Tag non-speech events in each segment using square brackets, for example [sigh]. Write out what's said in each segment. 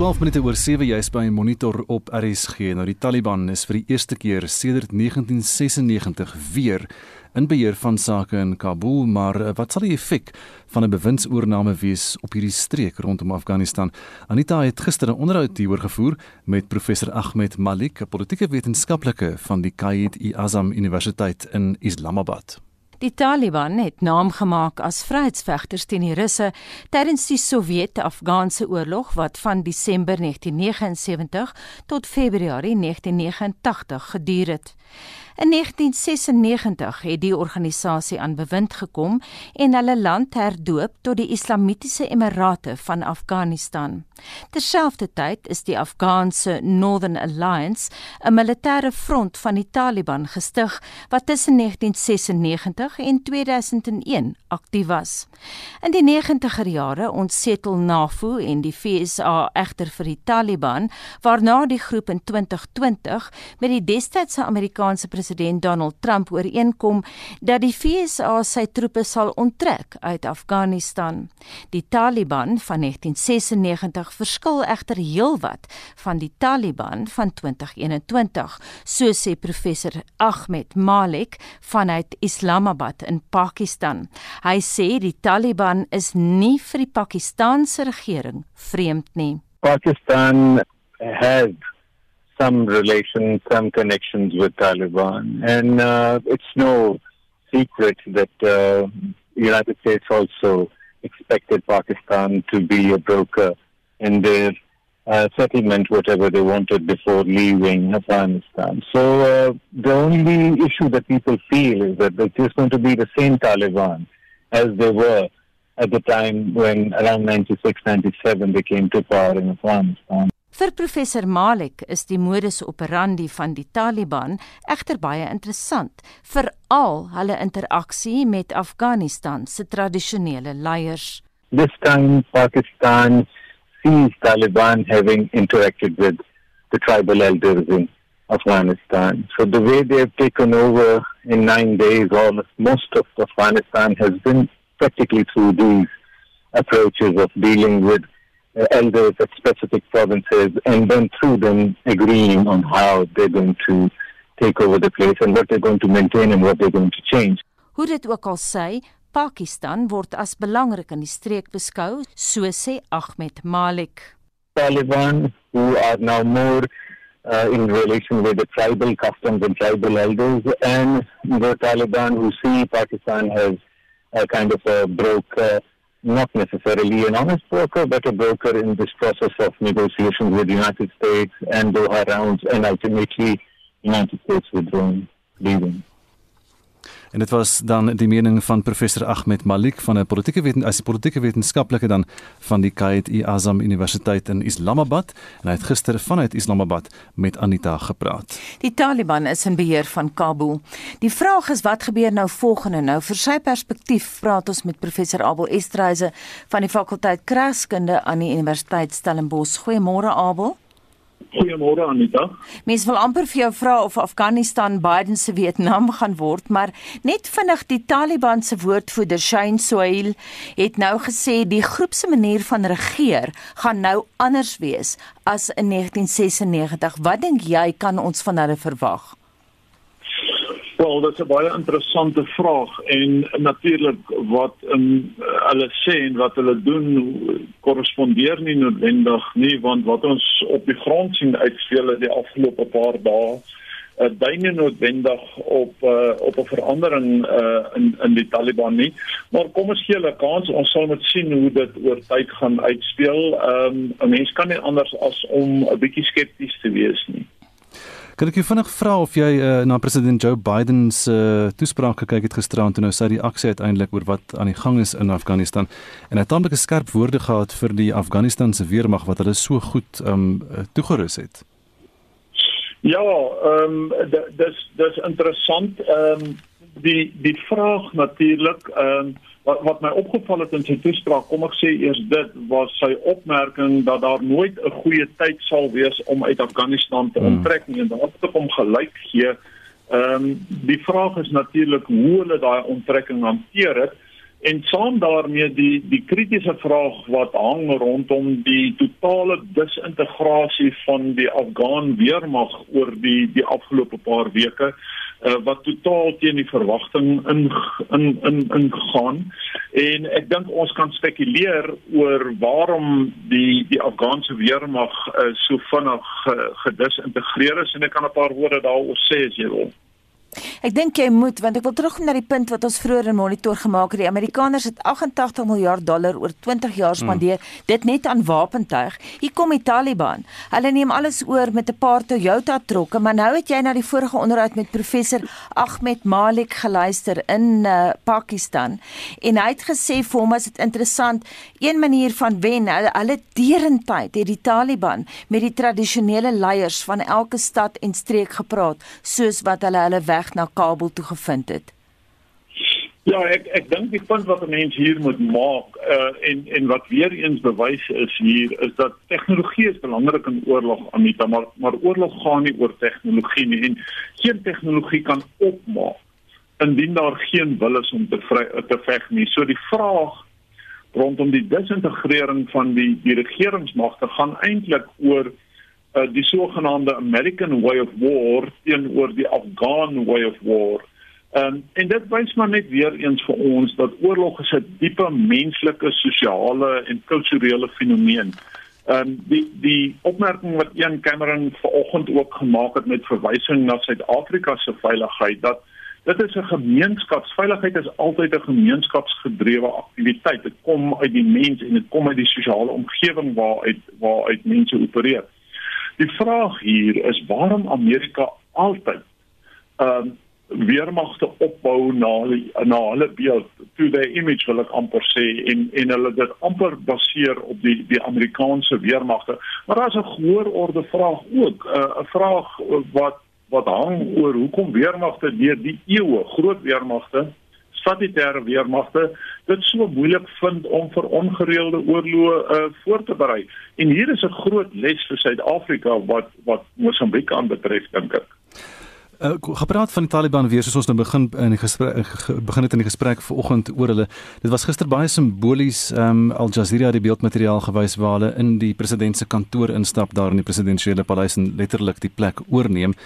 12 minute oor 7 jy's by Monitor op RSG. Nou die Taliban is vir die eerste keer sedert 1996 weer in beheer van sake in Kabul, maar eh, wat sal die effek van 'n bewindsoorname wees op hierdie streek rondom Afghanistan? Anita het gister 'n onderhoud hieroor gevoer met professor Ahmed Malik, 'n politieke wetenskaplike van die Qaid-i-Azam Universiteit in Islamabad. Die Taliban het naam gemaak as vryheidsvegters teen die Russe tydens die Sowjet-Afghaanse oorlog wat van Desember 1979 tot Februarie 1989 geduur het. In 1996 het die organisasie aan bewind gekom en hulle land herdoop tot die Islamitiese Emirate van Afghanistan. Terselfdertyd is die Afghaanse Northern Alliance, 'n militêre front van die Taliban gestig wat tussen 1996 en 2001 aktief was. In die 90er jare ontsetel NAVO en die FSA egter vir die Taliban, waarna die groep in 2020 met die destydse Amerikaanse president Donald Trump ooreenkom dat die FSA sy troepe sal onttrek uit Afghanistan. Die Taliban van 1996 verskil egter heelwat van die Taliban van 2021, so sê professor Ahmed Malik vanuit Islamabad in Pakistan. Hy sê die Taliban is nie vir die Pakistaanse regering vreemd nie. Pakistan has some relations, some connections with Taliban. And uh, it's no secret that uh, the United States also expected Pakistan to be a broker in their uh, settlement, whatever they wanted before leaving Afghanistan. So uh, the only issue that people feel is that it's just going to be the same Taliban as they were at the time when around 96, 97 they came to power in Afghanistan. Vir professor Malik is die modus operandi van die Taliban egter baie interessant, veral hulle interaksie met Afghanistan se tradisionele leiers. This time Pakistan sees Taliban having interacted with the tribal elders in Afghanistan. So the way they have taken over in nine days, almost most of Afghanistan has been practically through these approaches of dealing with elders at specific provinces and then through them agreeing on how they're going to take over the place and what they're going to maintain and what they're going to change. Hoe dit ook al sê, Pakistan word as belangrik in die streek beskou, so sê Ahmed Malik. Taliban who are now more uh, in relation with the tribal customs and tribal elders and the Taliban who see Pakistan as a kind of a broker not necessarily an honest broker, but a broker in this process of negotiations with the United States and Doha rounds, and ultimately United States withdrawing, leaving. En dit was dan die mening van professor Ahmed Malik van 'n politieke weten as 'n politieke wetenskaplike dan van die Qaid-i-Azam Universiteit in Islamabad en hy het gister vanuit Islamabad met Anita gepraat. Die Taliban is in beheer van Kabul. Die vraag is wat gebeur nou volgende? Nou vir sy perspektief praat ons met professor Abel Estreise van die fakulteit Kragskunde aan die Universiteit Stellenbosch. Goeiemôre Abel. Goeiemôre Anita. Mens wil amper vir jou vra of Afghanistan Biden se Vietnam gaan word, maar net vinnig die Taliban se woordvoerder Shane Sohail het nou gesê die groep se manier van regeer gaan nou anders wees as in 1996. Wat dink jy kan ons van hulle verwag? Wel, dit is 'n baie interessante vraag en natuurlik wat um, hulle sê en wat hulle doen korrespondeer nie noodwendig nie want wat ons op die grond sien uitspeel die afgelope paar dae uh, dui nie noodwendig op uh, op 'n verandering uh, in in die Taliban nie. Maar kom ons gee hulle kans ons sal moet sien hoe dit oor tyd gaan uitspeel. Um, 'n mens kan nie anders as om 'n bietjie skepties te wees nie Kan ek jou vinnig vra of jy uh, na president Joe Biden se uh, toespraak gekyk het gisteraand en nou sy reaksie uiteindelik oor wat aan die gang is in Afghanistan en hy het tamelike skerp woorde gehad vir die Afghanistanse weermag wat hulle so goed um toegerus het. Ja, ehm um, dis dis interessant. Ehm um, die die vraag natuurlik ehm um, wat wat my opgeval het in sy toespraak, kom ek sê eers dit was sy opmerking dat daar nooit 'n goeie tyd sal wees om uit Afghanistan te hmm. onttrek nie en daar het hom gelyk gee. Ehm um, die vraag is natuurlik hoe hulle daai onttrekking hanteer het en saam daarmee die die kritiese vraag wat hang rondom die totale disintegrasie van die Afghan weermag oor die die afgelope paar weke uh, wat totaal teen die verwagting in in in ingaan en ek dink ons kan spekuleer oor waarom die die Afghaanse weermag uh, so vinnig uh, gedisintegreer is. En ek kan 'n paar woorde daaroor sê as jy wil Ek dink jy moet want ek wil terugkom na die punt wat ons vroeër in monitor gemaak het. Die Amerikaners het 88 miljard dollar oor 20 jaar spandeer hmm. dit net aan wapentuig. Hier kom die Taliban. Hulle neem alles oor met 'n paar Toyota trokke, maar nou het jy na die vorige onderhoud met professor Ahmed Malik geluister in uh, Pakistan en hy het gesê vir hom as dit interessant, een manier van wen, hulle, hulle derentyd het die Taliban met die tradisionele leiers van elke stad en streek gepraat, soos wat hulle hulle weg na Kabul toe gevind het? Ja, ek ek dink die punt wat 'n mens hier moet maak uh en en wat weer eens bewys is hier is dat tegnologie is belangrik in oorlog Anita, maar maar oorlog gaan nie oor tegnologie nie en geen tegnologie kan opmaak indien daar geen wil is om te vry, te veg nie. So die vraag rondom die disintegrering van die die regeringsmagte gaan eintlik oor uh, die sogenaamde American way of war teenoor die Afghan way of war. Um, en dit wys maar net weer eens vir ons dat oorlog is 'n diepe menslike, sosiale en kulturele fenomeen. Ehm um, die die opmerking wat Ian Cameron vanoggend ook gemaak het met verwysing na Suid-Afrika se veiligheid dat dit is 'n gemeenskapsveiligheid is altyd 'n gemeenskapsgedrewe aktiwiteit. Dit kom uit die mens en dit kom uit die sosiale omgewing waaruit waaruit mense opereer. Die vraag hier is waarom Amerika altyd ehm um, weermagte opbou na na hulle beeld to their image wil ek amper sê en en hulle dit amper baseer op die die Amerikaanse weermagte. Maar daar's 'n gehoor orde vraag ook eh, 'n uh, vraag wat wat hang oor hoekom weermagte deur die eeue groot weermagte statutêre weermagte dit so moeilik vind om vir ongereelde oorloë uh, voor te berei. En hier is 'n groot les vir Suid-Afrika wat wat Mosambiek aanbetref dink ek. Uh, gepraat van die Taliban weer soos ons nou begin in die gesprek begin het in die gesprek vanoggend oor hulle. Dit was gister baie simbolies. Um, Al Jazeera het die beeldmateriaal gewys waar hulle in die president se kantoor instap daar in die presidentsiële paleis en letterlik die plek oorneem.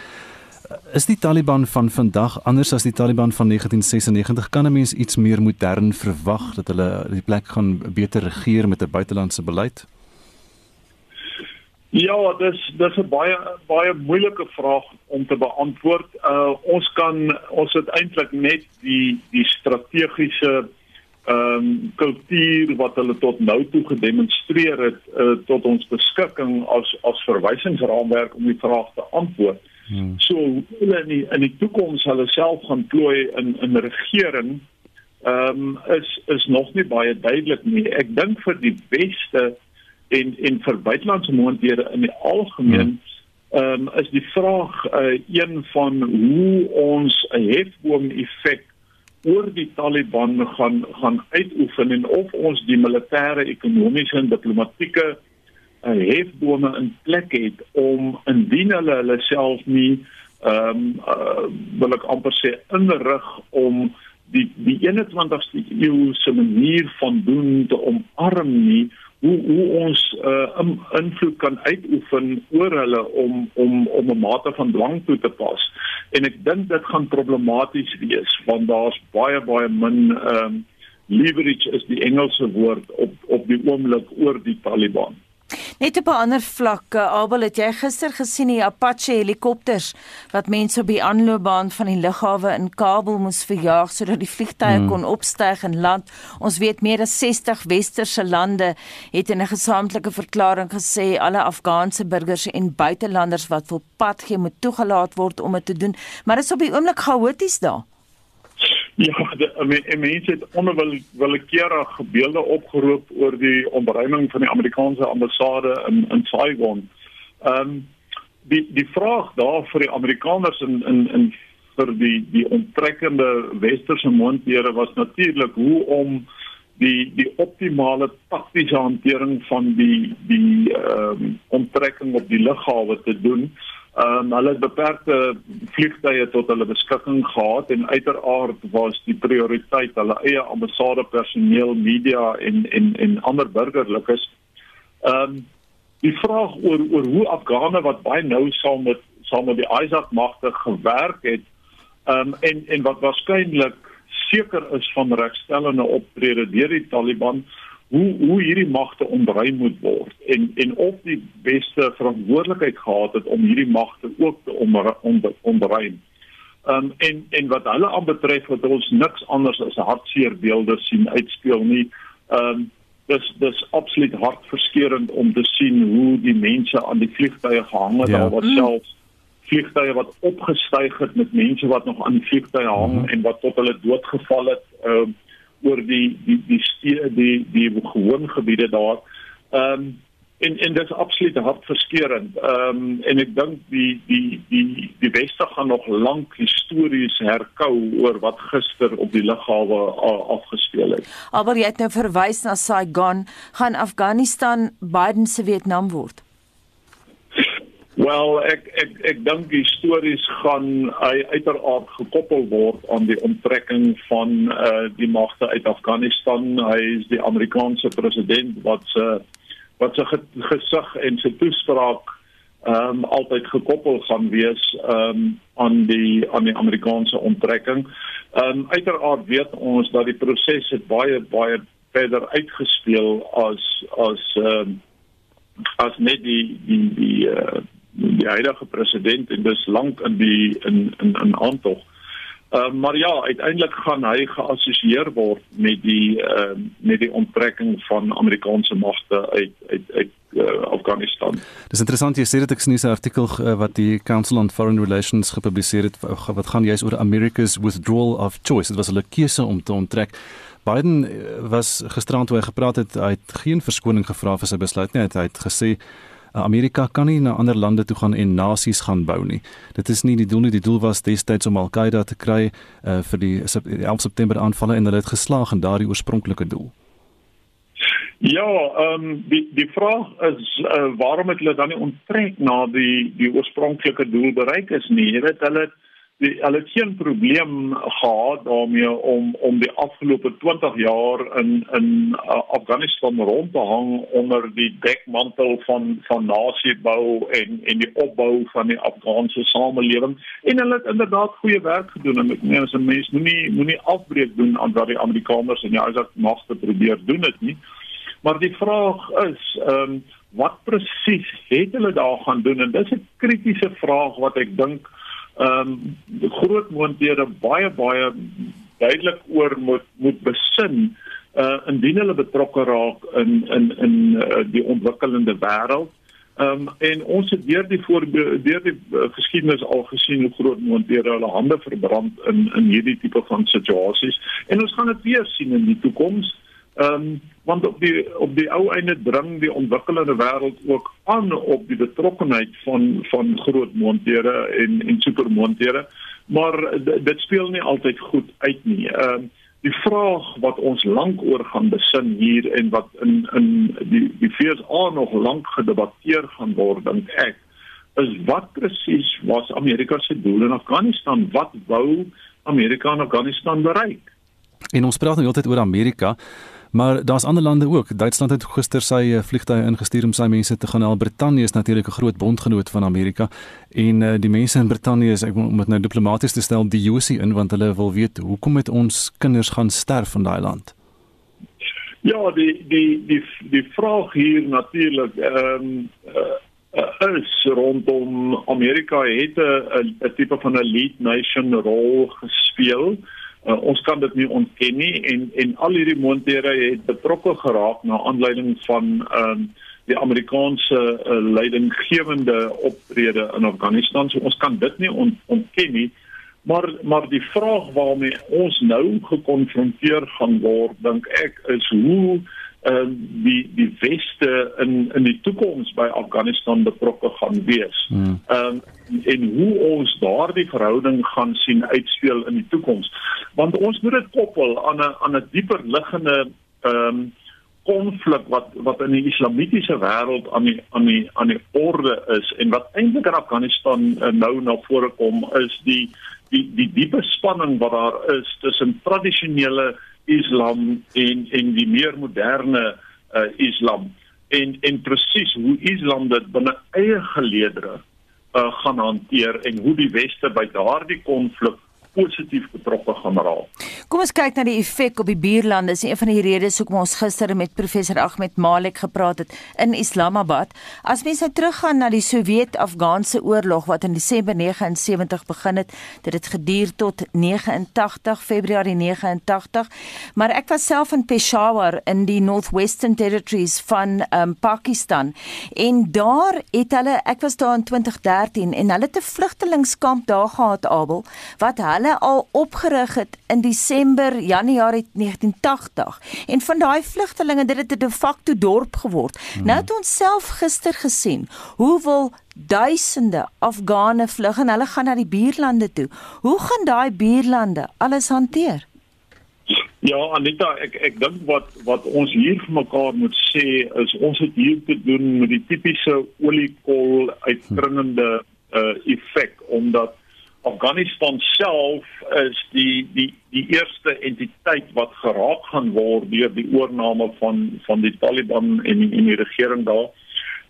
Is die Taliban van vandag anders as die Taliban van 1996? Kan 'n mens iets meer modern verwag dat hulle die plek gaan beter regeer met 'n buitelandse beleid? Ja, dis dis 'n baie baie moeilike vraag om te beantwoord. Uh ons kan ons het eintlik net die die strategiese ehm um, kultuur wat hulle tot nou toe gedemonstreer het uh, tot ons beskikking as as verwysingsraamwerk om die vraag te antwoord. Hmm. So hulle in die, in die toekoms hulle self gaan plooi in in regering ehm um, is is nog nie baie duidelik nie. Ek dink vir die beste en en vir buitelandse moondhede in die algemeen hmm. ehm um, is die vraag uh, een van hoe ons 'n hefboom effek oor die Taliban gaan gaan uitoefen en of ons die militêre, ekonomiese en diplomatieke 'n hefbome in plek het om indien hulle hulle self nie ehm um, uh, wil ek amper sê inrig om die die 21ste eeu se manier van doen te omarm nie hoe hoe ons uh, invloed kan uitoefen oor hulle om om om 'n mate van dwang toe te pas. En ek dink dit gaan problematies wees want daar's baie baie min ehm um, leverage is die Engelse woord op op die oomblik oor die Taliban Net op 'n ander vlak, eh, Abel, het jy gister gesien die Apache helikopters wat mense op die aanloopbaan van die lughawe in Kabul moes verjaag sodat die vliegtye hmm. kon opstyg en land. Ons weet meer as 60 westerse lande het in 'n gesamentlike verklaring gesê alle Afghaanse burgers en buitelanders wat wil pad gee moet toegelaat word om dit te doen, maar dit is op die oomblik chaoties daar. Ja, die mense het onwillekeurig beelde opgeroep oor die ontruiming van die Amerikaanse ambassade in in Saigon. Ehm um, die die vraag daar vir die Amerikaners in in in vir die die onttrekkende westerse mondhede was natuurlik hoe om die die optimale taktiese hantering van die die ehm um, onttrekking op die lughawe te doen Ehm um, hulle het beperkte vliegtye tot hulle beskikking gehad en uiteraard was die prioriteit hulle eie ambassade personeel, media en en en ander burgerlikes. Ehm um, die vraag oor oor hoe Afghane wat baie nou saam met saam met die ISAF magte gewerk het ehm um, en en wat waarskynlik seker is van regstellende optrede deur die Taliban hoe hoe hierdie magte ontruim moet word en en of die beste verantwoordelikheid gehad het om hierdie magte ook te ontruim. Um en en wat hulle aanbetref wat ons niks anders as hartseer beelde sien uitspeel nie. Um dis dis absoluut hartverskeurende om te sien hoe die mense aan die vliegtye gehang het ja. daar wat self vliegtye wat opgestyg het met mense wat nog aan die vliegtye hang mm. en wat tot hulle dood geval het. Um oor die die die die die, die gewoon gebiede daar. Ehm um, en en dit is absoluut hartverskeurende. Ehm um, en ek dink die die die die Weste gaan nog lank histories herkou oor wat gister op die lughawe afgespeel het. Maar jy het nou verwys na Saigon, gaan Afghanistan Biden se Vietnam word. Wel, ek ek ek dink die stories gaan uiteraard gekoppel word aan die onttrekking van uh, die magte uit Afghanistan. Hy is die Amerikaanse president wat se wat se gesig en sy toespraak ehm um, altyd gekoppel gaan wees ehm um, aan die aan die Amerikaanse onttrekking. Ehm um, uiteraard weet ons dat die proses het baie baie verder uitgespeel as as ehm um, as net die die die uh, die huidige president en dis lank in die in in in aantog. Uh, maar ja, uiteindelik gaan hy geassosieer word met die uh, met die onttrekking van Amerikaanse magte uit uit uit uh, Afghanistan. Dis interessant jy sê dit ek sien 'n artikel uh, wat die Council on Foreign Relations gepubliseer het wat gaan juist oor America's withdrawal of choice. Dit was hulle keuse om te onttrek. Biden was gisterand toe hy gepraat het, hy het geen verskoning gevra vir sy besluit nie. Hy het, hy het gesê Amerika kan nie na ander lande toe gaan en nasies gaan bou nie. Dit is nie die doel nie. Die doel was destyds om Al-Qaeda te kry uh, vir die 11 September aanvalle en hulle het geslaag in daardie oorspronklike doel. Ja, ehm um, die die vraag is uh, waarom het hulle dan nie onttrek na die die oorspronklike doel bereik is nie. Jy weet hulle het die hulle het geen probleem gehad daarmee om om die afgelope 20 jaar in in uh, Afghanistan rond te hang onder die dekmantel van van nasiebou en en die opbou van die Afghaanse samelewing. En hulle het inderdaad goeie werk gedoen. En ek meen as 'n mens moenie moenie afbreek doen aan wat die Amerikaners en die ISAF magte probeer doen dit nie. Maar die vraag is ehm um, wat presies het hulle daar gaan doen? En dis 'n kritiese vraag wat ek dink ehm um, groot moondhede baie baie duidelik oor moet moet besin uh indien hulle betrokke raak in in in uh, die ontwikkelende wêreld. Ehm um, en ons het deur die voor deur die uh, geskiedenis al gesien hoe groot moondhede hulle hande verbrand in in hierdie tipe van situasies en ons gaan dit weer sien in die toekoms. Ehm um, want op die op die ou einde dring die ontwikkelende wêreld ook aan op die betrokkenheid van van groot moondhede en en supermoondhede maar dit speel nie altyd goed uit nie. Ehm uh, die vraag wat ons lank oor gaan besin hier en wat in in die die FSA nog lank gedebatteer gaan word dink ek is wat presies was Amerika se doel in Afghanistan? Wat wou Amerika in Afghanistan bereik? En ons praat nou altyd oor Amerika, Maar daar's ander lande ook. Duitsland het gister sy eh, vliegtye ingestuur om sy mense te gaan help. Brittanje is natuurlik 'n groot bondgenoot van Amerika en uh, die mense in Brittanje is ek moet nou diplomaties te stel die Josie in want hulle wil weet hoekom het ons kinders gaan sterf in daai land. Ja, die die die die vraag hier natuurlik ehm um, uh, is rondom Amerika het 'n 'n tipe van lead nation rol gespeel. Uh, ons kan dit nie ontken nie en en al hierdie mondere het betrokke geraak na aanleiding van ehm uh, die Amerikaanse uh, leidinggewende optrede in Afghanistan. So ons kan dit nie on, ontken nie. Maar maar die vraag waarmee ons nou gekonfronteer gaan word, dink ek, is hoe uh, die die weste in in die toekoms by Afghanistan betrokke gaan wees. Hmm. Ehm um, en hoe ons daardie verhouding gaan sien uitspeel in die toekoms. Want ons moet dit koppel aan 'n aan 'n dieper liggende ehm um, konflik wat wat in die islamitiese wêreld aan die aan die aan die orde is en wat eintlik in Afghanistan uh, nou na vore kom is die die die diepe spanning wat daar is tussen tradisionele islam en en die meer moderne uh, islam. En en presies hoe islam dit binne eie geleedere uh, gaan hanteer en hoe die weste by daardie konflik positief betrokke gaan raak. Kom ons kyk na die effek op die buurlande. Dis een van die redes hoekom ons gister met professor Ahmed Malik gepraat het in Islamabad. As mens nou teruggaan na die Sowjet-Afghaanse oorlog wat in Desember 79 begin het, dit het geduur tot 89 Februarie 89. Maar ek was self in Peshawar in die Northwestern Territories van um, Pakistan en daar het hulle ek was daar in 2013 en hulle het 'n vlugtelingkamp daar gehad Abel wat hulle hulle al opgerig het in Desember Januarie 1980 en van daai vlugtelinge dit het 'n de facto dorp geword. Hmm. Nou het ons self gister gesien hoe wil duisende Afghane vlug en hulle gaan na die buurlande toe. Hoe gaan daai buurlande alles hanteer? Ja, Anita, ek ek dink wat wat ons hier vir mekaar moet sê is ons het hier te doen met die tipiese oliekol uitdringende uh effek omdat Afghanistan self is die die die eerste entiteit wat geraak gaan word deur die oorneem van van die Taliban en die, en die regering daar.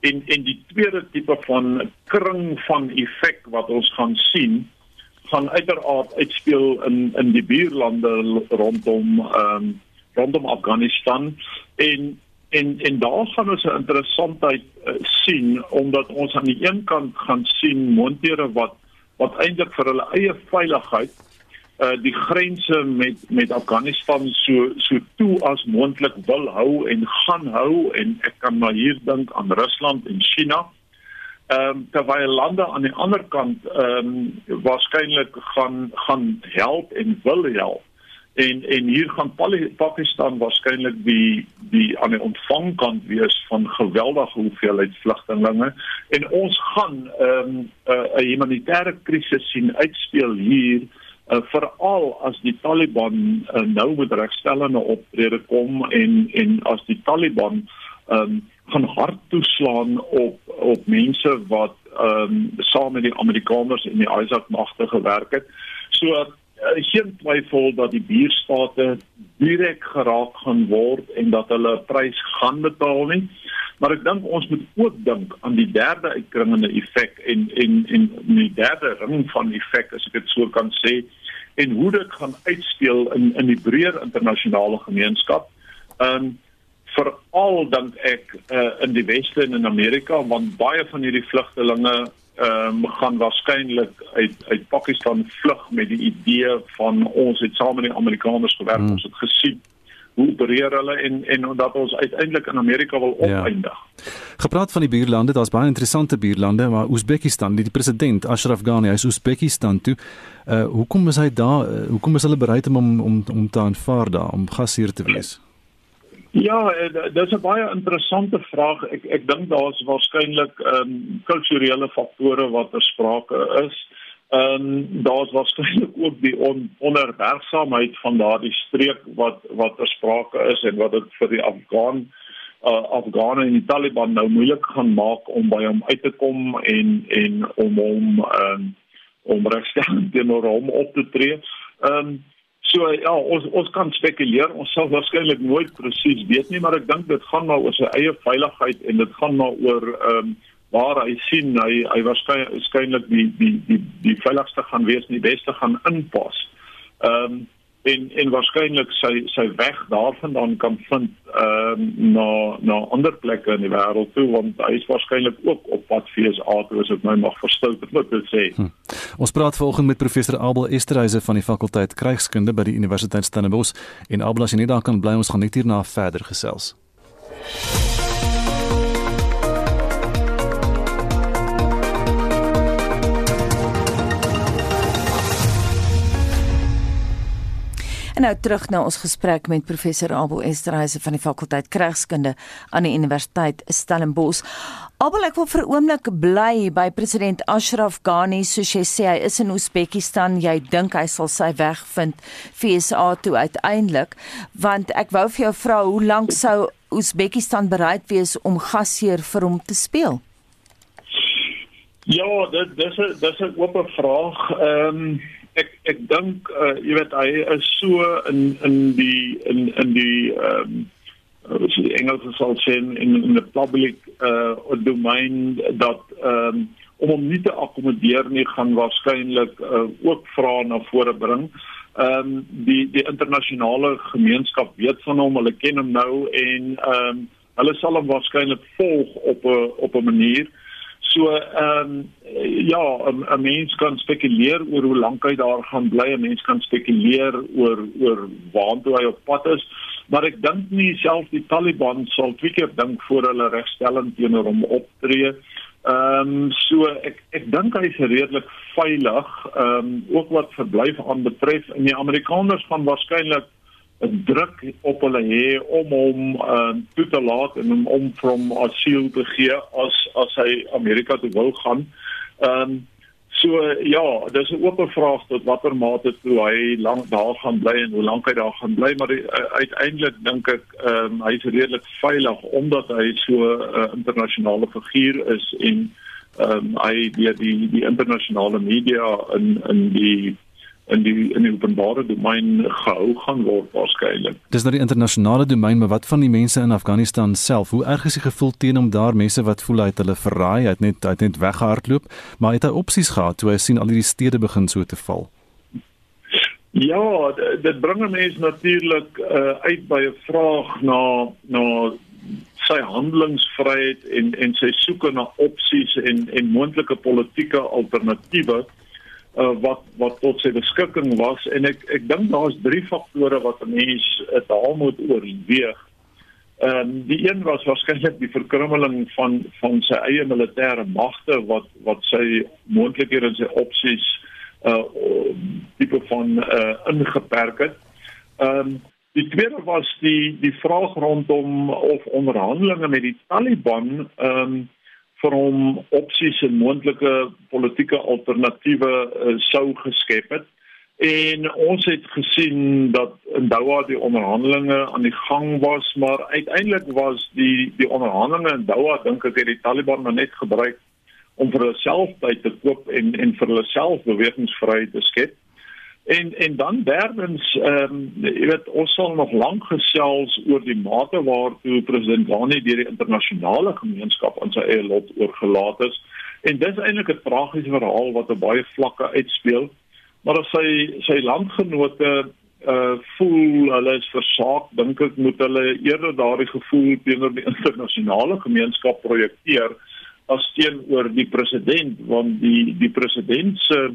En en die tweede tipe van kring van effek wat ons gaan sien gaan uiteraard uitspeel in in die buurlande rondom ehm um, rondom Afghanistan en en en daar gaan ons 'n interessantheid uh, sien omdat ons aan die een kant gaan sien montere wat wat eintlik vir hulle eie veiligheid uh die grense met met Afghanistan so so toe as moontlik wil hou en gaan hou en ek kan maar hier dink aan Rusland en China. Ehm um, terwyl lande aan die ander kant ehm um, waarskynlik gaan gaan help en wil help. En en hier gaan Pakistan waarskynlik die die aan die ontvangkant wees van geweldige hoeveelheid vlugtelinge en ons gaan ehm um, 'n uh, humanitêre krisis sien uitspeel hier uh, veral as die Taliban uh, nou met regstellende optrede kom en en as die Taliban ehm um, gaan hard toeslaan op op mense wat ehm um, saam met die Amerikaners en die ISAF magte gewerk het. So uh, geen twyfel dat die buurstate direk geraak gaan word en dat hulle prys gaan betaal nie. Maar ek dink ons moet ook dink aan die derde uitkringende effek en en en die derde ring van effek as ek dit so kan sê en hoe dit gaan uitspeel in in die breër internasionale gemeenskap. Ehm um, veral dink ek uh, in die weste en in Amerika want baie van hierdie vlugtelinge ehm um, gaan waarskynlik uit uit Pakistan vlug met die idee van ons het saam met die Amerikaners gewerk, hmm. ons het gesien hoe opereer hulle en en dat ons uiteindelik in Amerika wil ja. opeindig. Ja. Gepraat van die buurlande, daar's baie interessante buurlande, maar Oezbekistan, die, die president Ashraf Ghani is Oezbekistan toe. Uh hoekom is hy daar? Uh, hoekom is hulle bereid om om om te aanvaar daar om gasheer te wees? Ja, eh, dis 'n baie interessante vraag. Ek ek dink daar's waarskynlik ehm um, kulturele faktore wat ter sprake is. Ehm um, daar's waarskynlik ook die on, onderwerksaamheid van daardie streek wat wat ter sprake is en wat dit vir die Afghan uh, Afghane en die Taliban nou moeilik gaan maak om by hom uit te kom en en om hom ehm um, om regstelling teenoor hom op te tree. Ehm um, so ja, ons ons kan spekuleer. Ons sal waarskynlik nooit presies weet nie, maar ek dink dit gaan maar oor sy eie veiligheid en dit gaan maar oor ehm um, waar hy sien hy hy waarskynlik die die die die veiligste gaan wees en die beste gaan inpas. Ehm um, en en waarskynlik sy sy weg daarvandaan kan vind ehm um, na na ander plekke in die wêreld toe want hy is waarskynlik ook op pad FSA toe as [laughs] ek my mag verstout wat dit sê. Hm. Ons praat volgens met professor Abel Esterhuise van die fakulteit krygskunde by die Universiteit Stellenbosch en Abel as jy net daar kan bly ons gaan net hierna verder gesels. En nou terug na ons gesprek met professor Abel Esterhuise van die fakulteit Krygskunde aan die Universiteit Stellenbosch. Abel, ek wil vir 'n oomblik bly by president Ashraf Ghani, soos jy sê hy is in Uzbekistan. Jy dink hy sal sy weg vind FSA toe uiteindelik, want ek wou vir jou vra hoe lank sou Uzbekistan bereid wees om gasheer vir hom te speel? Ja, dit dis 'n dis 'n oop vraag. Ehm um, ek ek dink uh, jy weet hy is so in in die in in die ehm um, so die Engelse sal sê in in the public uh domain dat ehm um, om hom nie te akkommodeer nie gaan waarskynlik uh, ook vra na vore bring. Ehm um, die die internasionale gemeenskap weet van hom, hulle ken hom nou en ehm um, hulle sal hom waarskynlik volg op 'n op 'n manier So ehm um, ja, 'n mens kan spekuleer oor hoe lank hy daar gaan bly. 'n Mens kan spekuleer oor oor waartoe hy op pad is, maar ek dink nie self die Taliban sal twee keer dink voor hulle regstelling teenoor hom optree. Ehm um, so ek ek dink hy is redelik veilig. Ehm um, ook wat verblyf aan betref en die Amerikaners gaan waarskynlik 'n druk op hulle hê om hom uh, toe te laat en om van asiel te gee as as hy Amerika toe wil gaan. Ehm um, so ja, dis 'n oop vraag tot watter mate toe hy lank daar gaan bly en hoe lank hy daar gaan bly, maar uh, uiteindelik dink ek ehm um, hy is redelik veilig omdat hy so 'n uh, internasionale figuur is en ehm um, hy die die die internasionale media in in die in die in die openbare domein gehou gaan word waarskynlik. Dis nou die internasionale domein, maar wat van die mense in Afghanistan self? Hoe erg is die gevoel teen om daar mense wat voel hy het hulle verraai, hy het net hy het net weggehardloop, maar het hy opsies gehad toe hy sien al hierdie stede begin so te val. Ja, dit bring mense natuurlik uh, uit by 'n vraag na na sy handelingsvryheid en en sy soeke na opsies en en moontlike politieke alternatiewe uh, wat wat tot sy beskikking was en ek ek dink daar's drie faktore wat 'n mens dit al moet oorweeg. Ehm um, die een was waarskynlik die verkrummeling van van sy eie militêre magte wat wat sy moontlikhede en sy opsies uh tipe van uh ingeperk het. Ehm um, die tweede was die die vraag rondom of onderhandelinge met die Taliban ehm um, vir hom opsies en moontlike politieke alternatiewe uh, sou geskep het. En ons het gesien dat in Doha die onderhandelinge aan die gang was, maar uiteindelik was die die onderhandelinge in Doha dink ek het die Taliban maar net gebruik om vir hulle self tyd te koop en en vir hulle self bewegingsvryheid te skep. En en dan derdens ehm um, jy weet ons sal nog lank gesels oor die mate waartoe president Ghani deur die internasionale gemeenskap aan sy eie lot oorgelaat is. En dis eintlik 'n tragiese verhaal wat op baie vlakke uitspeel. Maar as sy sy landgenote uh voel hulle is versaak, dink ek moet hulle eerder daardie gevoel teenoor die [laughs] internasionale gemeenskap projekteer as teenoor die president want die die president se uh,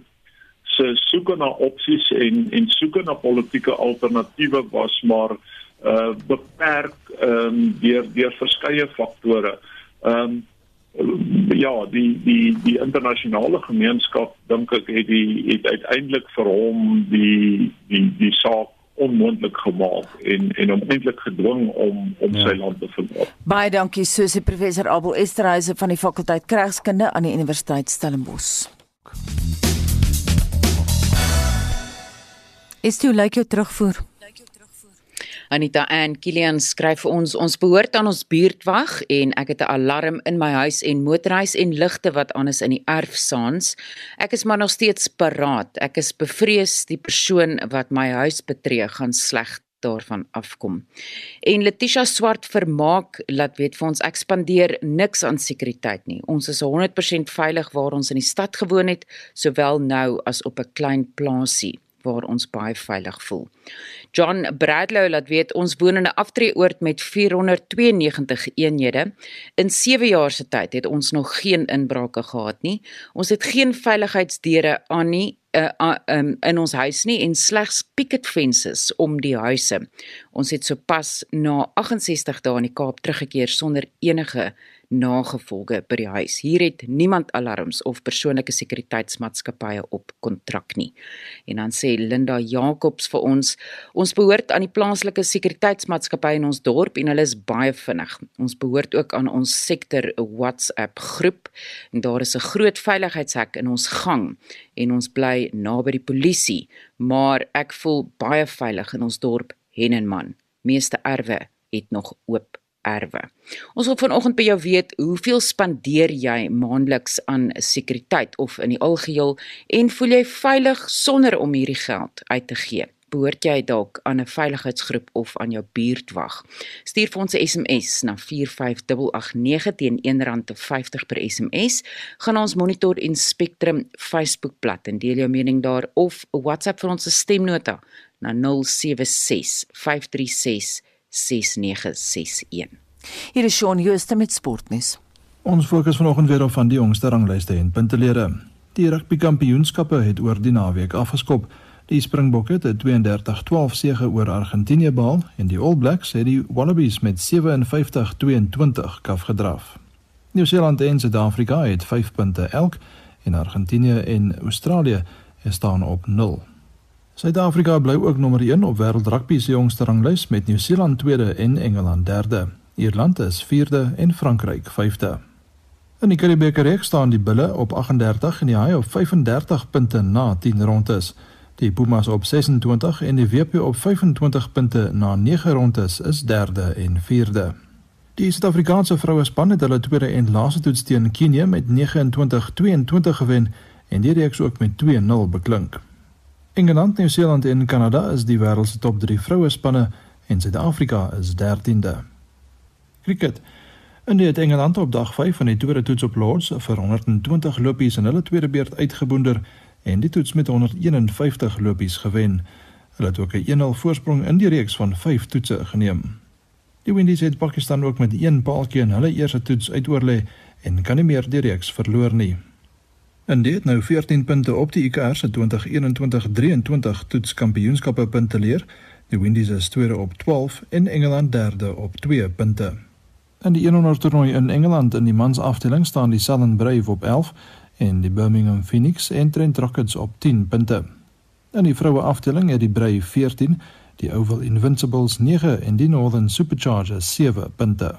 se soeke na opsies en en soeke na politieke alternatiewe was maar uh beperk ehm um, deur deur verskeie faktore. Ehm um, ja, die die die internasionale gemeenskap dink ek het die het uiteindelik vir hom die die die saak onmoontlik gemaak en en hom eintlik gedwing om om ja. sy land te verlaat. Baie dankie Susie professor Abel Esterhuise van die fakulteit Kragskunde aan die Universiteit Stellenbosch. Is toe lyk jou terugvoer. Anita Ann Kilian skryf vir ons ons behoort aan ons buurtwag en ek het 'n alarm in my huis en motorhuis en ligte wat aan is in die erf saans. Ek is maar nog steeds paraat. Ek is bevrees die persoon wat my huis betree gaan sleg daarvan afkom. En Letitia Swart vermaak laat weet vir ons ek spandeer niks aan sekuriteit nie. Ons is 100% veilig waar ons in die stad gewoon het, sowel nou as op 'n klein plaasie waar ons baie veilig voel. John Bradlow laat weet ons woon in 'n aftreeoord met 492 eenhede. In 7 jaar se tyd het ons nog geen inbrake gehad nie. Ons het geen veiligheidsdeure aan nie uh, uh, um, in ons huis nie en slegs picket fences om die huise. Ons het sopas na 68 dae in die Kaap teruggekeer sonder enige nagevolge by die huis. Hier het niemand alarms of persoonlike sekuriteitsmaatskappye op kontrak nie. En dan sê Linda Jacobs vir ons, ons behoort aan die plaaslike sekuriteitsmaatskappy in ons dorp en hulle is baie vinnig. Ons behoort ook aan ons sektor WhatsApp groep en daar is 'n groot veiligheidshek in ons gang en ons bly naby die polisie, maar ek voel baie veilig in ons dorp Hennenman. Meeste erwe het nog oop erwe. Ons wil vanoggend by jou weet, hoeveel spandeer jy maandeliks aan sekuriteit of in die algeheel en voel jy veilig sonder om hierdie geld uit te gee? behoort jy dalk aan 'n veiligheidsgroep of aan jou buurtwag. Stuur vir ons 'n SMS na 45889 teen R1.50 per SMS. Gaan ons Monitor en Spectrum Facebookblad en deel jou mening daar of WhatsApp vir ons stemnota na 076 536 6961. Hier is Shaun Jooste met sportnuus. Ons fokus vanoggend weer op van die jongste ranglyste en puntelede. Die rugby kampioenskappe het oor die naweek afgeskop. Die Springbokke het 'n 32-12 sege oor Argentinië behaal en die All Blacks het die Wallabies met 57-22 kaf gedraf. Nieu-Seeland en Suid-Afrika het 5 punte elk en Argentinië en Australië staan op 0. Suid-Afrika bly ook nommer 1 op wêreld rugby se jongste ranglys met Nieu-Seeland tweede en Engeland derde. Ierland is vierde en Frankryk vyfde. In die Karibebeker staan die Bulle op 38 en die Haie op 35 punte na 10 rondes. Die Pumas op 26 en die WP op 25 punte na 9 rondes is derde en vierde. Die Suid-Afrikaanse vroue span het hulle tweede en laaste toets teen Kenia met 29-22 gewen en die reeks ook met 2-0 beklink. Engeland, Nieu-Seeland en Kanada is die wêreld se top 3 vroue spanne en Suid-Afrika is 13de. Cricket. India het Engeland op dag 5 van die tweede toets op Lords vir 120 lopies in hulle tweede beurt uitgeboonder en die toets met 151 lopies gewen. Hulle het ook 'n 1-0 voorsprong in die reeks van 5 toetse geneem. Die Windies het Pakistan ook met 1 paaltjie in hulle eerste toets uitoorlê en kan nie meer die reeks verloor nie. India het nou 14 punte op die ICR se 2021-23 toets kampioenskappe punte leer. Die Windies is tweede op 12 en Engeland derde op 2 punte. In die 100 toernooi in Engeland in die mans afdeling staan die Southern Brave op 11 en die Birmingham Phoenix en Trent Rockets op 10 punte. In die vroue afdeling het die Brave 14, die Oval Invincibles 9 en die Northern Superchargers 7 punte.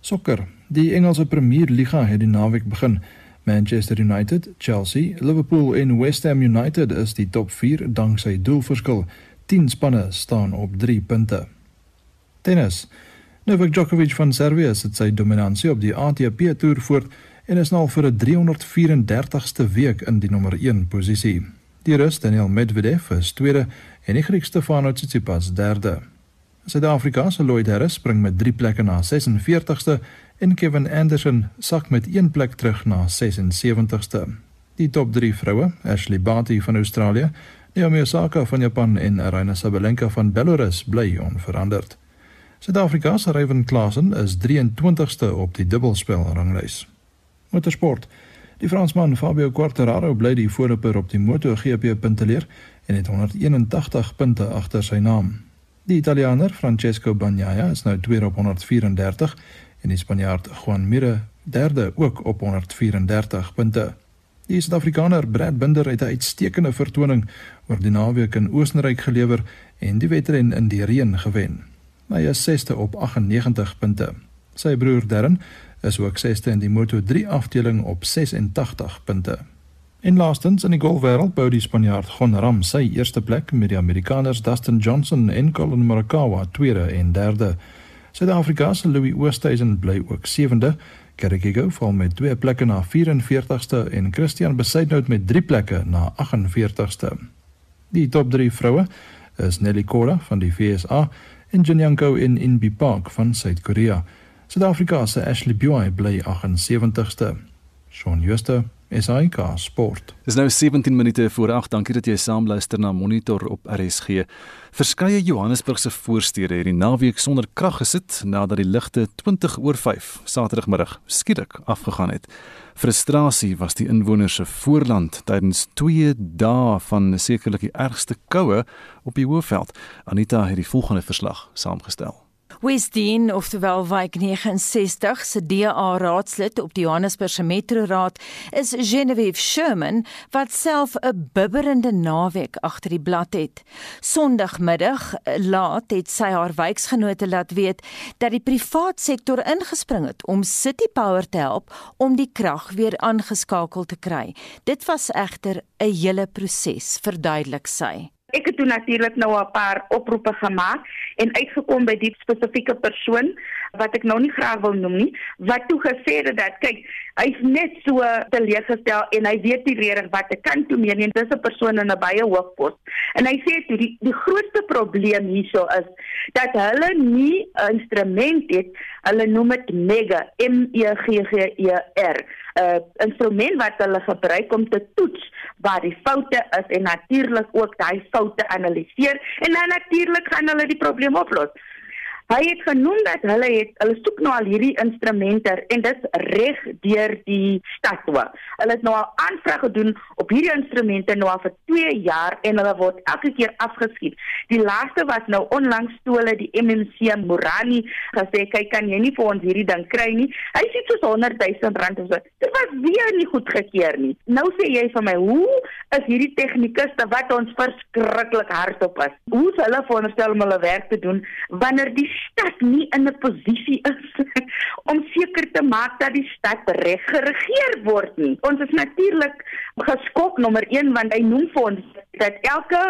Sokker. Die Engelse Premier Liga het die naweek begin. Manchester United, Chelsea, Liverpool en West Ham United is die top 4 danksy doelverskil. 10 spanne staan op 3 punte. Tennis. Novak Djokovic van Servië het sy dominansie op die ATP toer voort en is nou vir 'n 334ste week in die nommer 1 posisie. Die Rus Daniel Medvedev is tweede en die Griek Stefanos Tsitsipas derde. Suid-Afrika se Lloyd Harris spring met 3 plekke na 46ste en Kevin Anderson sak met 1 plek terug na 76ste. Die top 3 vroue, Ashley Barty van Australië, Naomi Osaka van Japan en Aryna Sabalenka van Belarus bly onveranderd. Suid-Afrika se Ryan Klassen is 23ste op die dubbelspel ranglys. Motorsport. Die Fransman Fabio Quartararo bly die voorloper op die MotoGP punteleer en het 181 punte agter sy naam. Die Italianer Francesco Bagnaia is nou tweede op 134 en die Spanjaard Juan Mir derde ook op 134 punte. Die Suid-Afrikaner Brad Binder het 'n uitstekende vertoning oor die naweek in Oostenryk gelewer en die wedren in die reën gewen. Hy is sesde op 98 punte. Sy broer Darren is ook sesde in die Moto3 afdeling op 86 punte. En laastens in die golfwêreld bou die Spanjaard Gon Ram sy eerste plek met die Amerikaners Dustin Johnson en Collin Morikawa tweede en derde. Suid-Afrika se Louis Oosthuizen bly ook sewende. Kerrigigo val met twee plekke na 44ste en Christian Besaidnout met drie plekke na 48ste. Die top 3 vroue is Nelly Korda van die VSA en Jinyanko in Inbi Park van Suid-Korea. Suid-Afrika se Ashley Buy bly 78ste. Shaun Schuster, SAK Sport. Dis nou 17 minute voor 8. Dankie dat jy saam luister na Monitor op RSG. Verskeie Johannesburgse voorstede het die naweek sonder krag gesit nadat die ligte 20 oor 5 Saterdagmiddag skielik afgegaan het. Frustrasie was die inwoners se voorland tydens 2 dae van sekerlik die ergste koue op die Hoëveld. Anita het die volgende verslag saamgestel. Wesdien, oftewel Wyk 69 se DA raadslid op die Johannesburgse Metroraad is Genevieve Sherman wat self 'n bibberende naweek agter die blad het. Sondagmiddag laat het sy haar wijksgenote laat weet dat die privaat sektor ingespring het om City Power te help om die krag weer aangeskakel te kry. Dit was egter 'n hele proses, verduidelik sy. Ek het toe natuurlik nou 'n paar oproepe gemaak en uitgekom by die spesifieke persoon wat ek nou nie graag wil noem nie, wat toe gesê het dat kyk, hy's net so teleeggestel en hy weet nie regtig wat ek kan toe meen nie. Dis 'n persoon in 'n baie hoë pos. En hy sê toe die die grootste probleem hierso is dat hulle nie 'n instrument het, hulle noem dit mega M E G G E R 'n uh, instrument wat hulle gebruik om te toets waar die foute is en natuurlik ook daai foute analiseer en dan natuurlik gaan hulle die probleem oplos. Hy het genoem dat hulle het hulle soek nou al hierdie instrumente en dit reg deur die stad toe. Hulle het nou al aanvraag gedoen op hierdie instrumente nou al vir 2 jaar en hulle word elke keer afgeskiet. Die laaste was nou onlangs toe hulle die MMC Morani gesê kyk kan jy nie vir ons hierdie ding kry nie. Hy sê soos 100 000 rand of so. Dit was weer nie goedgekeur nie. Nou sê jy vir my, hoe is hierdie tegnikuste wat ons verskriklik hardop is? Hoe sal hulle veronderstel om hulle werk te doen wanneer die stad nie in 'n posisie is [laughs] om seker te maak dat die stad reg geregeer word nie. Ons is natuurlik geskok nommer 1 want hy noem vir ons dat elke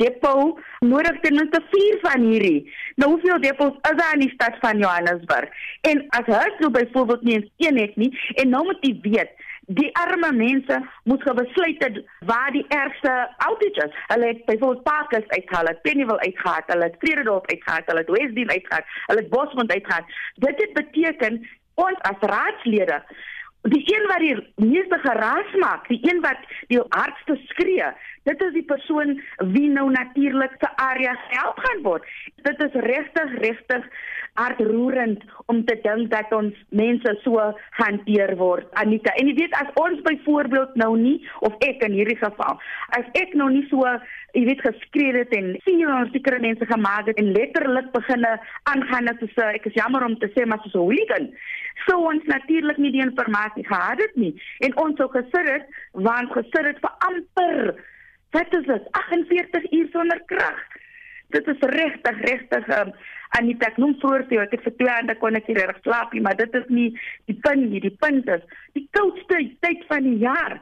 depo nodig ten minste 4 van hierdie. Nou hoeveel depos is daar in die stad van Johannesburg? En as hy byvoorbeeld nie eens een het nie en nou moet jy weet die arme mense moet gebesluit het waar die ergste outage is. Hulle het byvoorbeeld Parkers uitgehaal, het Pennyville uitgehaal, hulle het Vredendorp uitgehaal, hulle het Westdene uitgehaal, hulle het Bosmond uitgehaal. Dit het beteken ons as raadslede die een wat die meeste geraas maak, die een wat die hardste skree, dit is die persoon wie nou natuurlik se area help gaan word. Dit is regtig regtig hartroerend om te dink dat ons mense so hanteer word. Anita, en jy weet as ons byvoorbeeld nou nie of ek in hierdie geval, as ek nou nie so jy weet geskree het en sien ons sekere mense gemaak het en letterlik beginne aangaan dat so ek is jammer om te sê maar so 'n hooligan. So ons natuurlik nie die inligting gehad het nie en ons sou gesit het want gesit het vir amper wat is dit 48 uur sonder krag. Dit is regtig regtig um, Anita, ek noem vroeër toe, ek het vir 2 aande kon ek nie reg slaap nie, maar dit is nie die punt nie, die punt is die koudste tyd van die jaar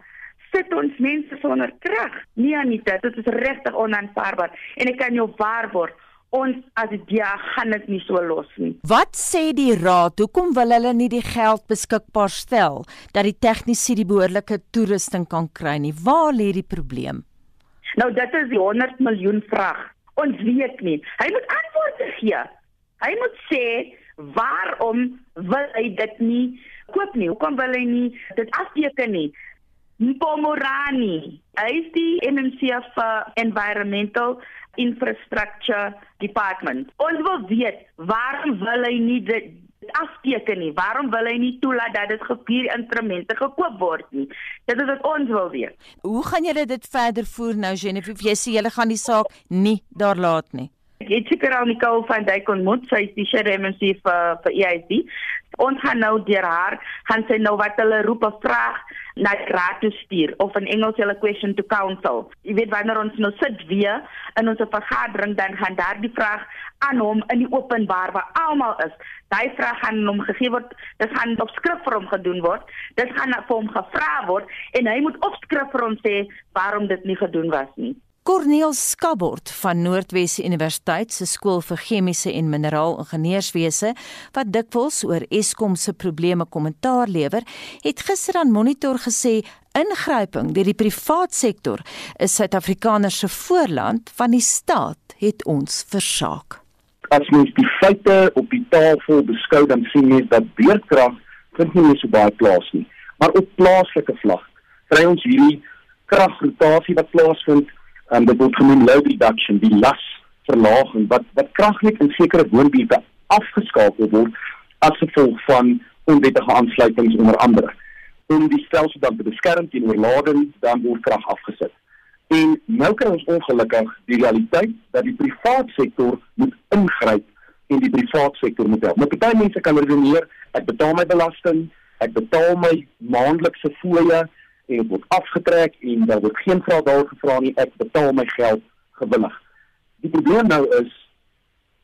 sit ons mense sonder krag. Nee Anita, dit is regtig onaanvaarbaar en ek kan jou waarborg ons as die gaan dit nie so los nie. Wat sê die raad? Hoekom wil hulle nie die geld beskikbaar stel dat die tegniese die behoorlike toerusting kan kry nie? Waar lê die probleem? Nou dit is die 100 miljoen vraag. Ons weet nie. Hy moet antwoorde gee. Hy moet sê waarom wil hy dit nie koop nie? Hoekom wil hy nie dit afteken nie? Mpomorani, hy is die MMCF Environmental Infrastructure Department. Ons wil weet waarom wil hy nie dit afteken nie? Waarom wil hy nie toelaat dat dit gepier instrumente gekoop word nie? Dit is wat ons wil weet. Hoe gaan julle dit verder voer nou Genevieve? Jy sê julle gaan die saak nie daar laat nie. Het seker al Nicole van Dijk ontmoet, sy is die CRMC vir vir EIC. Ons gaan nou deur haar, gaan sy nou wat hulle roep 'n vraag na raad toe stuur of in Engels hulle question to council. Jy weet wanneer ons nou sit weer in ons vergadering dan gaan daardie vraag aan hom in die openbaar waar almal is. Daai vraag gaan hom gegee word. Dit gaan op skrif vir hom gedoen word. Dit gaan vir hom gevra word en hy moet op skrif vir ons sê waarom dit nie gedoen was nie. Corneel Skabort van Noordwes Universiteit se skool vir chemiese en mineraalingenieurswese wat dikwels oor Eskom se probleme kommentaar lewer, het gister aan Monitor gesê ingryping deur die privaat sektor is Suid-Afrikaners se voorland van die staat het ons versaak. As mens die feite op die tafel beskou dan sien mens dat beerdkrag vind nie so baie plaas nie, maar op plaaslike vlak kry ons hierdie kragrotasie wat plaasvind um, dit word genoem load reduction, die lasverlaging wat wat kraglik in sekere woonbuurte afgeskakel word as gevolg van onwettige aansluitings onder andere. Om die stelsel dan te beskerm teen oorlading, dan word krag afgesit. En nou kry ons ongelukkig die realiteit dat die privaat sektor moet ingryp en die privaat sektor moet help. Maar baie mense kan redeneer, ek betaal my belasting, ek betaal my maandelikse fooie en dit word afgetrek en daar word geen vraag daar gevra nie ek betaal my geld gewillig. Die probleem nou is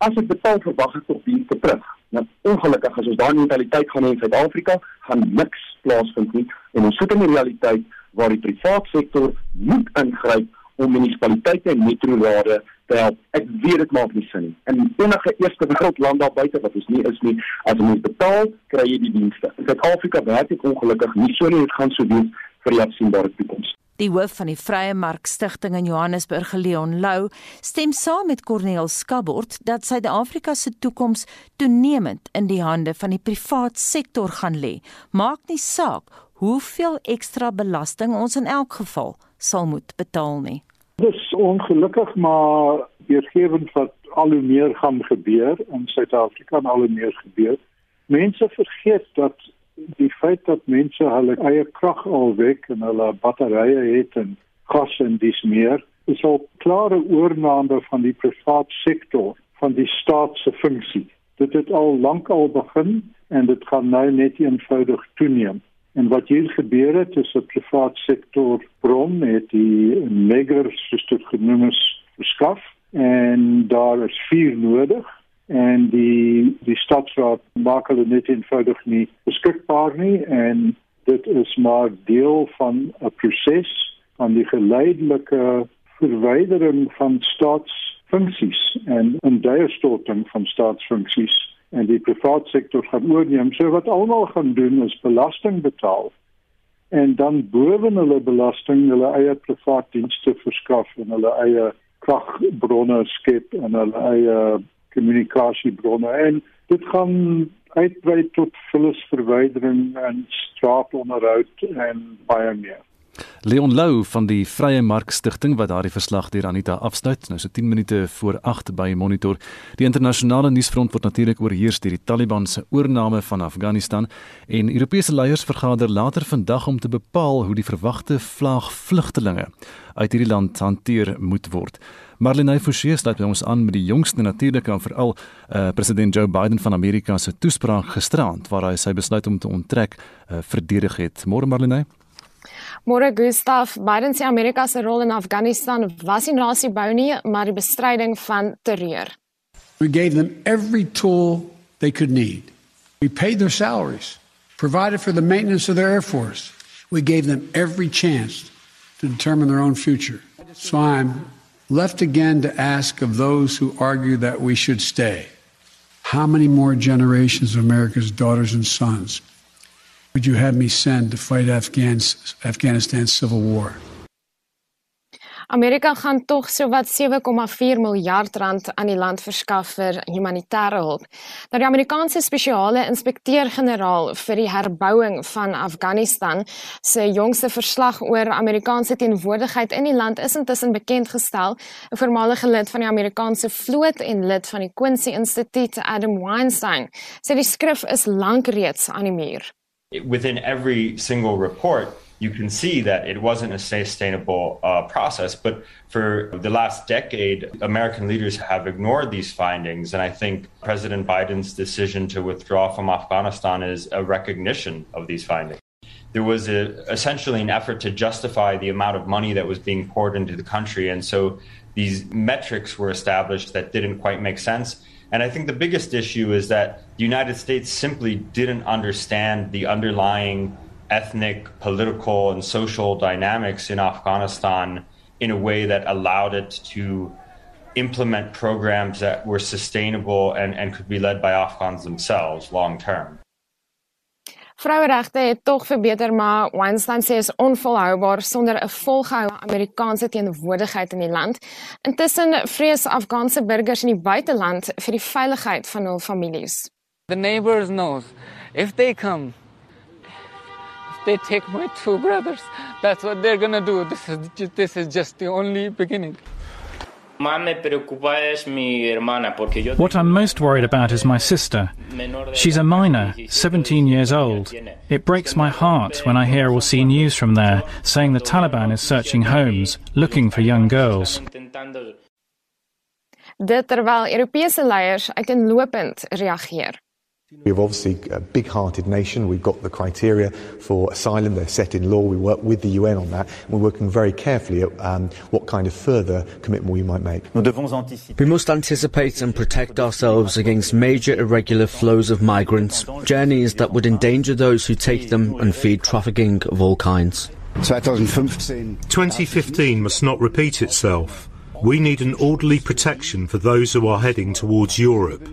as ek betaal verwag ek tot dienste terug. Nou ongelukkig as ons daai mentaliteit gaan hê in Suid-Afrika, gaan niks plaasvind nie en ons sit in 'n realiteit waar die private sektor moet ingryp om munisipaliteite en metrorade te help. Ek weet dit maak nie sin nie. In enige eerste wêreld land daar buite wat ons nie is nie, as jy betaal, kry jy die dienste. In Suid-Afrika werk dit ongelukkig nie so nie. Dit gaan so wees vir die afsienbare toekoms. Die hoof van die Vrye Mark Stichting in Johannesburg, Leon Lou, stem saam met Corneel Skabort dat Suid-Afrika se toekoms toenemend in die hande van die privaat sektor gaan lê. Maak nie saak hoeveel ekstra belasting ons in elk geval sal moet betaal nie. Dis ongelukkig maar deurgewend wat al hoe meer gaan gebeur in Suid-Afrika en al hoe meer gebeur. Mense vergeet dat die feit dat mense hulle eie krag alwek en hulle batterye het en gas en dis meer is al klare oorname van die private sektor van die staat se funksie. Dit het al lank al begin en dit gaan nou net eenvoudig toeneem. En wat hier gebeur het is 'n private sektor bron het die megers soos dit genoem is verskaf. En daar is vier nodig. En die die stadsraad maak hulle net eenvoudig nie beskikbaar nie. En dit is maar deel van 'n proses van die geleidelike verwydering van staatsfunksies en 'n duurstorting van staatsfunksies en die private sektor gaan oorneem so wat almal gaan doen is belasting betaal en dan bowen hulle belasting hulle eie private dienste verskaf en hulle eie kragbronne skep en hulle eie kommunikasiebronne en dit gaan uitbrei tot vullisverwydering en straatonderhoud en baie meer. Leon Lou van die Vrye Mark Stichting wat daardie verslag deur Anita afsluit. Nou so 10 minute voor 8 by Monitor. Die internasionale nuusfront word natuurlik oorheers deur die Taliban se oorneem van Afghanistan en Europese leiers vergader later vandag om te bepaal hoe die verwagte vlaag vlugtelinge uit hierdie land hanteer moet word. Marlene Forsie sluit by ons aan met die jongste natuurlike en veral uh, president Joe Biden van Amerika se toespraak gisterand waar hy sy besluit om te onttrek uh, verdedig het. Môre Marlene. Môre Gustav, Biden se Amerika se rol in Afghanistan was nie nasie bou nie, maar die bestryding van terreur. We gave them every tool they could need. We paid their salaries, provided for the maintenance of their air force. We gave them every chance to determine their own future. So I'm left again to ask of those who argue that we should stay how many more generations of America's daughters and sons would you have me send to fight Afghans, Afghanistan's civil war? Amerika gaan tog sowat 7,4 miljard rand aan die land verskaf vir humanitêre hulp. Nou die Amerikaanse spesiale inspekteur-generaal vir die herbouing van Afghanistan se jongste verslag oor Amerikaanse teenwoordigheid in die land is intussen bekend gestel. 'n Voormalige lid van die Amerikaanse vloot en lid van die Quincy Instituut, Adam Weinstein, sê die skrif is lank reeds aan die muur. Within every single report you can see that it wasn't a sustainable uh, process. But for the last decade, American leaders have ignored these findings. And I think President Biden's decision to withdraw from Afghanistan is a recognition of these findings. There was a, essentially an effort to justify the amount of money that was being poured into the country. And so these metrics were established that didn't quite make sense. And I think the biggest issue is that the United States simply didn't understand the underlying ethnic, political, and social dynamics in Afghanistan in a way that allowed it to implement programs that were sustainable and, and could be led by Afghans themselves long term. Vroueregte het tog verbeter, maar Weinstein sê is onvolhoubaar sonder 'n volgehoue Amerikaanse teenwoordigheid in die land. Intussen vrees Afghaanse burgers in die buiteland vir die veiligheid van hul families. The neighbors knows if they come they take my two brothers. That's what they're gonna do. This is this is just the only beginning. What I'm most worried about is my sister. She's a minor, 17 years old. It breaks my heart when I hear or see news from there saying the Taliban is searching homes, looking for young girls. Dit terwyl Europese leiers uiteenlopend reageer. We're obviously a big hearted nation. We've got the criteria for asylum, they're set in law. We work with the UN on that. And we're working very carefully at um, what kind of further commitment we might make. We must anticipate and protect ourselves against major irregular flows of migrants, journeys that would endanger those who take them and feed trafficking of all kinds. 2015 2015 must not repeat itself. We need an orderly protection for those who are heading towards Europe.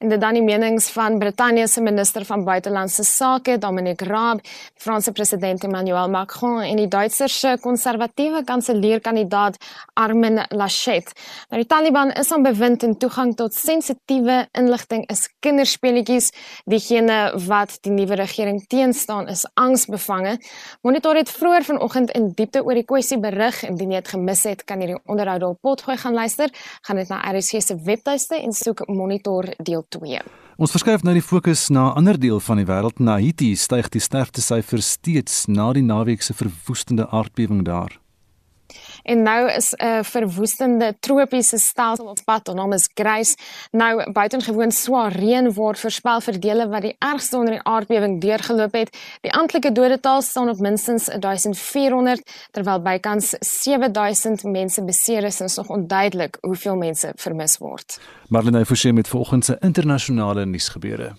En dit dan die menings van Brittanje se minister van buitelandse sake, Dominic Raab, Franse president Emmanuel Macron en die Duitse se konservatiewe kanselier-kandidaat Armin Laschet. Nou die Taliban is aan bewind en toegang tot sensitiewe inligting is kinderspeletjies. Diegene wat die nuwe regering teenstaan is angsbevange. Monitor het vroeër vanoggend in diepte oor die kwessie berig en indien jy dit gemis het, kan jy die onderhoud op potgooi gaan luister. Gaan dit na RSG se webtuiste en soek Monitor deel 2. Ons verskuif nou die fokus na 'n ander deel van die wêreld. Na Haiti styg die sterftesyfer steeds na die naweek se verwoestende aardbewing daar. En nou is 'n uh, verwoestende tropiese stelsel op pad, ons naam is Grace. Nou buitengewoon swaar reën word voorspel vir dele wat die ergste onder die aardbewing deurgeloop het. Die amptelike dodetal staan op minstens 1400 terwyl bykans 7000 mense beseer is en is nog onduidelik hoeveel mense vermis word. Marlene Forsie met vanoggend se internasionale nuusgebeure.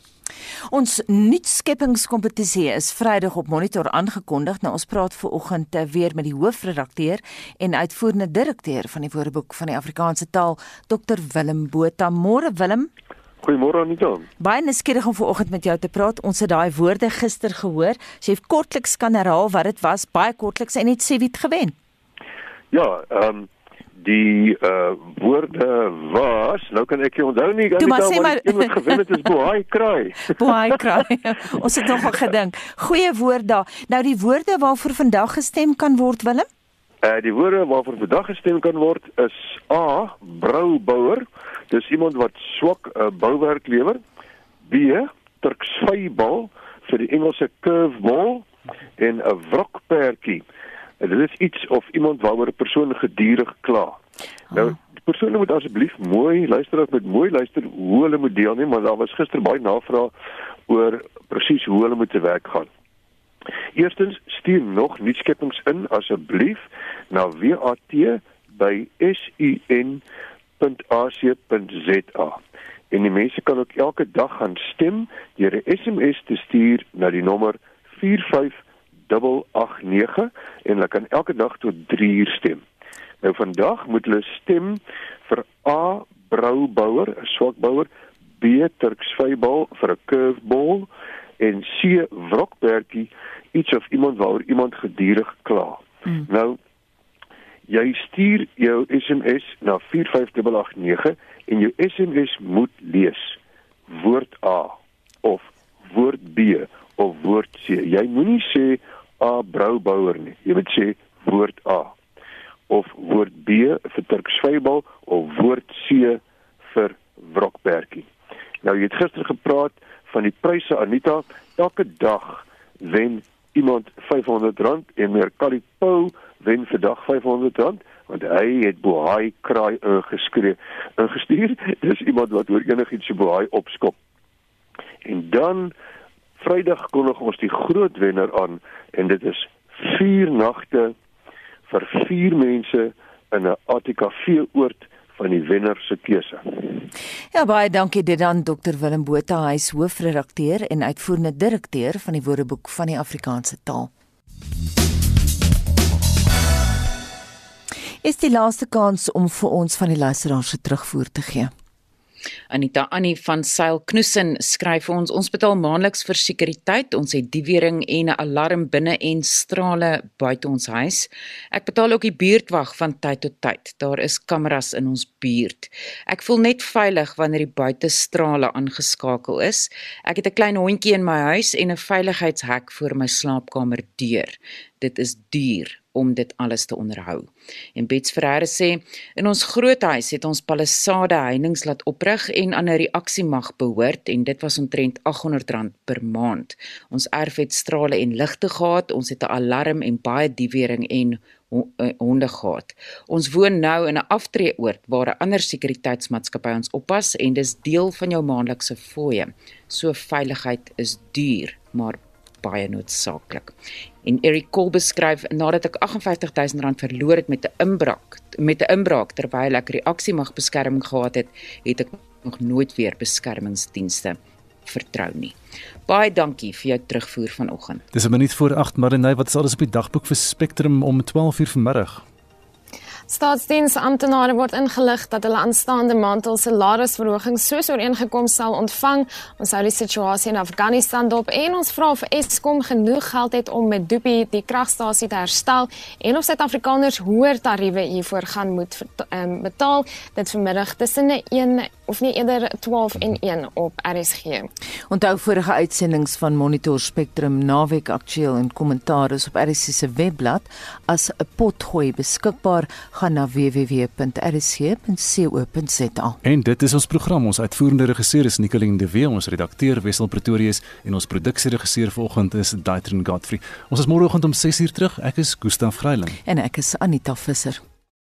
Ons nuutskepingskompetisie is Vrydag op Monitor aangekondig. Nou ons praat ver oggend eh, weer met die hoofredakteur en uitvoerende direkteur van die Woordeboek van die Afrikaanse taal, Dr Willem Botha. Môre Willem. Goeiemôre Anita. Baie nuuskierig om ver oggend met jou te praat. Ons het daai woorde gister gehoor. Sy het kortliks kan herhaal wat dit was, baie kortliks en net sê wie het gewen. Ja, ehm um die uh woorde was nou kan ek nie onthou nie Toe maar sê maar iemand gewen het is Boai Kraai. [laughs] Boai Kraai. [laughs] Ons het nog gedink. Goeie woord daar. Nou die woorde waarvoor vandag gestem kan word Willem? Uh die woorde waarvoor vandag gestem kan word is A broubouer. Dis iemand wat swak uh, bouwerk lewer. B Turksvybal vir die Engelse curveball en 'n wrokperdjie. En dit is iets of iemand waaroor 'n persoon gedurig kla. Oh. Nou, die persone moet asseblief mooi luister of met mooi luister hoe hulle moet deelneem, want daar was gister baie navrae oor presies hoe hulle moet te werk gaan. Eerstens, stuur nog nuutskeppings in asseblief na wat.sun.ac.za. En die mense kan ook elke dag gaan stem deur 'n SMS te stuur na die nommer 45 889 en hulle kan elke dag tot 3 uur stem. Nou vandag moet hulle stem vir A broubouer, 'n swakbouer, B turksvybal vir 'n curveball en C wrokperdjie, iets of iemand waaroor iemand gedurig kla. Hmm. Nou jy stuur jou SMS na 45889 en jou SMS moet lees woord A of woord B of woord C. Jy moenie sê A broubouer nie. Jy moet sê woord A of woord B vir Turksvybal of woord C vir Wrokbergie. Nou jy het gister gepraat van die pryse Anita, elke dag wen iemand R500 en meer Kalipou wen vandag R500 want hy het Bohai kraai ingeskree ingestuur. [laughs] Dis iemand wat oor enigiets se Bohai opskop. En dan Vrydag kondig ons die groot wenner aan en dit is 4 nagte vir 4 mense in 'n ATKV oord van die wenner se keuse. Ja baie dankie dit aan Dr Willem Botha, hy is hoofredakteur en uitvoerende direkteur van die Woordeboek van die Afrikaanse taal. Is die laaste kans om vir ons van die luisteraars se terugvoer te gee. Anita Annie van Sail Knoesen skryf vir ons ons betaal maandeliks vir sekuriteit. Ons het diewering en 'n alarm binne en strale buite ons huis. Ek betaal ook die buurtwag van tyd tot tyd. Daar is kameras in ons buurt. Ek voel net veilig wanneer die buitestrale aangeskakel is. Ek het 'n klein hondjie in my huis en 'n veiligheidshek voor my slaapkamer deur. Dit is duur om dit alles te onderhou. En Bets Ferreira sê in ons groot huis het ons palissade heininge laat oprig en aan 'n reaksie mag behoort en dit was omtrent R800 per maand. Ons erf het strale en ligte gehad, ons het 'n alarm en baie diewering en eh, honde gehad. Ons woon nou in 'n aftreeoord waar 'n ander sekuriteitsmaatskappy ons oppas en dis deel van jou maandelikse fooie. So veiligheid is duur, maar baie noodsaaklik. En Eric Cole beskryf nadat ek R58000 verloor het met 'n inbraak, met 'n inbraak terwyl ek reaksie mag beskerming gehad het, het ek nog nooit weer beskermingsdienste vertrou nie. Baie dankie vir jou terugvoer vanoggend. Dis 'n minuut voor 8, Marinay, wat is alles op die dagboek vir Spectrum om 12:00 vanmiddag? Staatsdiensamptenare word ingelig dat hulle aanstaande maand hul salarisverhoging soos ooreengekom sal ontvang. Ons hou die situasie in Afghanistan dop en ons vra of Eskom genoeg geld het om met Dupi die kragstasie te herstel en of Suid-Afrikaners hoër tariewe hiervoor gaan moet um, betaal. Dit vanmiddag tussen 1 of nie eerder 12 en 1 op RSG. Onthou vorige uitsendings van Monitor Spectrum naweek aktueel en kommentaar is op RSG se webblad as 'n potgooi beskikbaar gaan na www.rsc.co.za. En dit is ons program. Ons uitvoerende regisseur is Nicoline de Wet, ons redakteur Wessel Pretorius en ons produksieregisseur vanoggend is Daitrin Godfrey. Ons is môreoggend om 6uur terug. Ek is Gustaf Greiling en ek is Anita Visser.